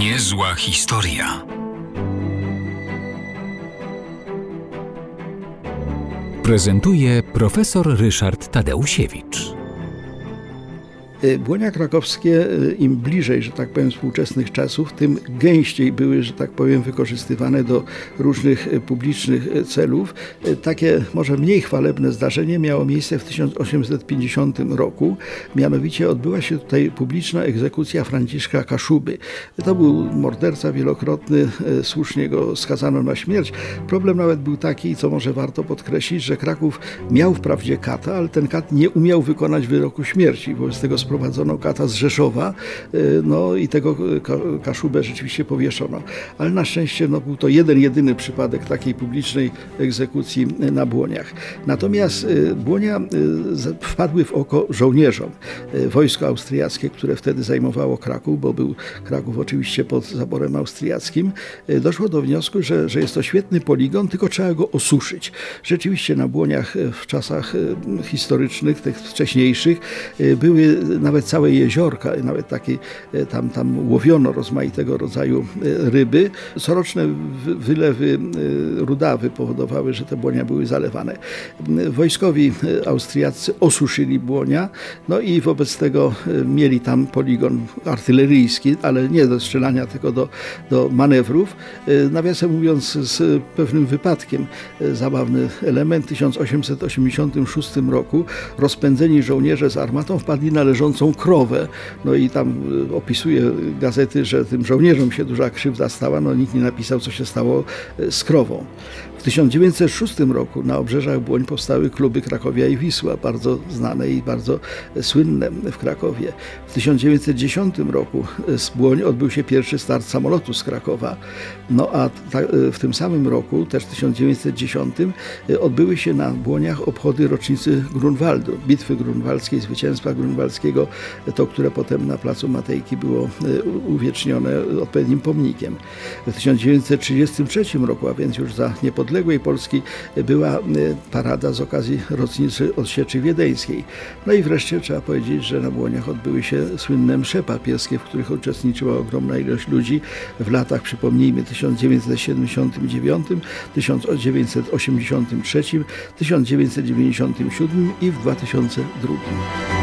Niezła historia. Prezentuje profesor Ryszard Tadeusiewicz. Y, Błonia krakowskie, y, im bliżej, że tak powiem, współczesnych czasów, tym gęściej były, że tak powiem, wykorzystywane do różnych y, publicznych celów. Takie może mniej chwalebne zdarzenie miało miejsce w 1850 roku. Mianowicie odbyła się tutaj publiczna egzekucja Franciszka Kaszuby. To był morderca wielokrotny, słusznie go skazano na śmierć. Problem nawet był taki, co może warto podkreślić, że Kraków miał wprawdzie kata, ale ten kat nie umiał wykonać wyroku śmierci. Wobec tego sprowadzono kata z Rzeszowa, y, no i tego Kaszubę rzeczywiście powieszono. Ale na szczęście no, był to jeden, jedyny przypadek takiej publicznej egzekucji na Błoniach. Natomiast y, Błonia y, wpadły w oko żołnierzom. Wojsko austriackie, które wtedy zajmowało Kraków, bo był Kraków oczywiście pod zaborem austriackim, doszło do wniosku, że, że jest to świetny poligon, tylko trzeba go osuszyć. Rzeczywiście na Błoniach w czasach historycznych, tych wcześniejszych, były nawet całe jeziorka, nawet takie e, tam, tam łowiono rozmaitego rodzaju e, ryby. Coroczne wylewy e, rudawy powodowały, że te błonia były zalewane. Wojskowi austriaccy osuszyli błonia, no i wobec tego mieli tam poligon artyleryjski, ale nie do strzelania, tylko do, do manewrów. Nawiasem mówiąc, z pewnym wypadkiem, zabawny element, w 1886 roku rozpędzeni żołnierze z armatą wpadli na leżącą leżącą krowę. No i tam y, opisuje gazety, że tym żołnierzom się duża krzywda stała, no nikt nie napisał, co się stało y, z krową. W 1906 roku na obrzeżach Błoń powstały kluby Krakowia i Wisła, bardzo znane i bardzo słynne w Krakowie. W 1910 roku z Błoń odbył się pierwszy start samolotu z Krakowa. No a w tym samym roku, też w 1910, odbyły się na Błoniach obchody rocznicy Grunwaldu, bitwy grunwaldzkiej, zwycięstwa grunwaldzkiego, to, które potem na Placu Matejki było uwiecznione odpowiednim pomnikiem. W 1933 roku, a więc już za niepodległość, niepodległej Polski była e, parada z okazji rocznicy odsieczy wiedeńskiej. No i wreszcie trzeba powiedzieć, że na Błoniach odbyły się słynne msze papieskie, w których uczestniczyła ogromna ilość ludzi w latach, przypomnijmy, 1979, 1983, 1997 i w 2002.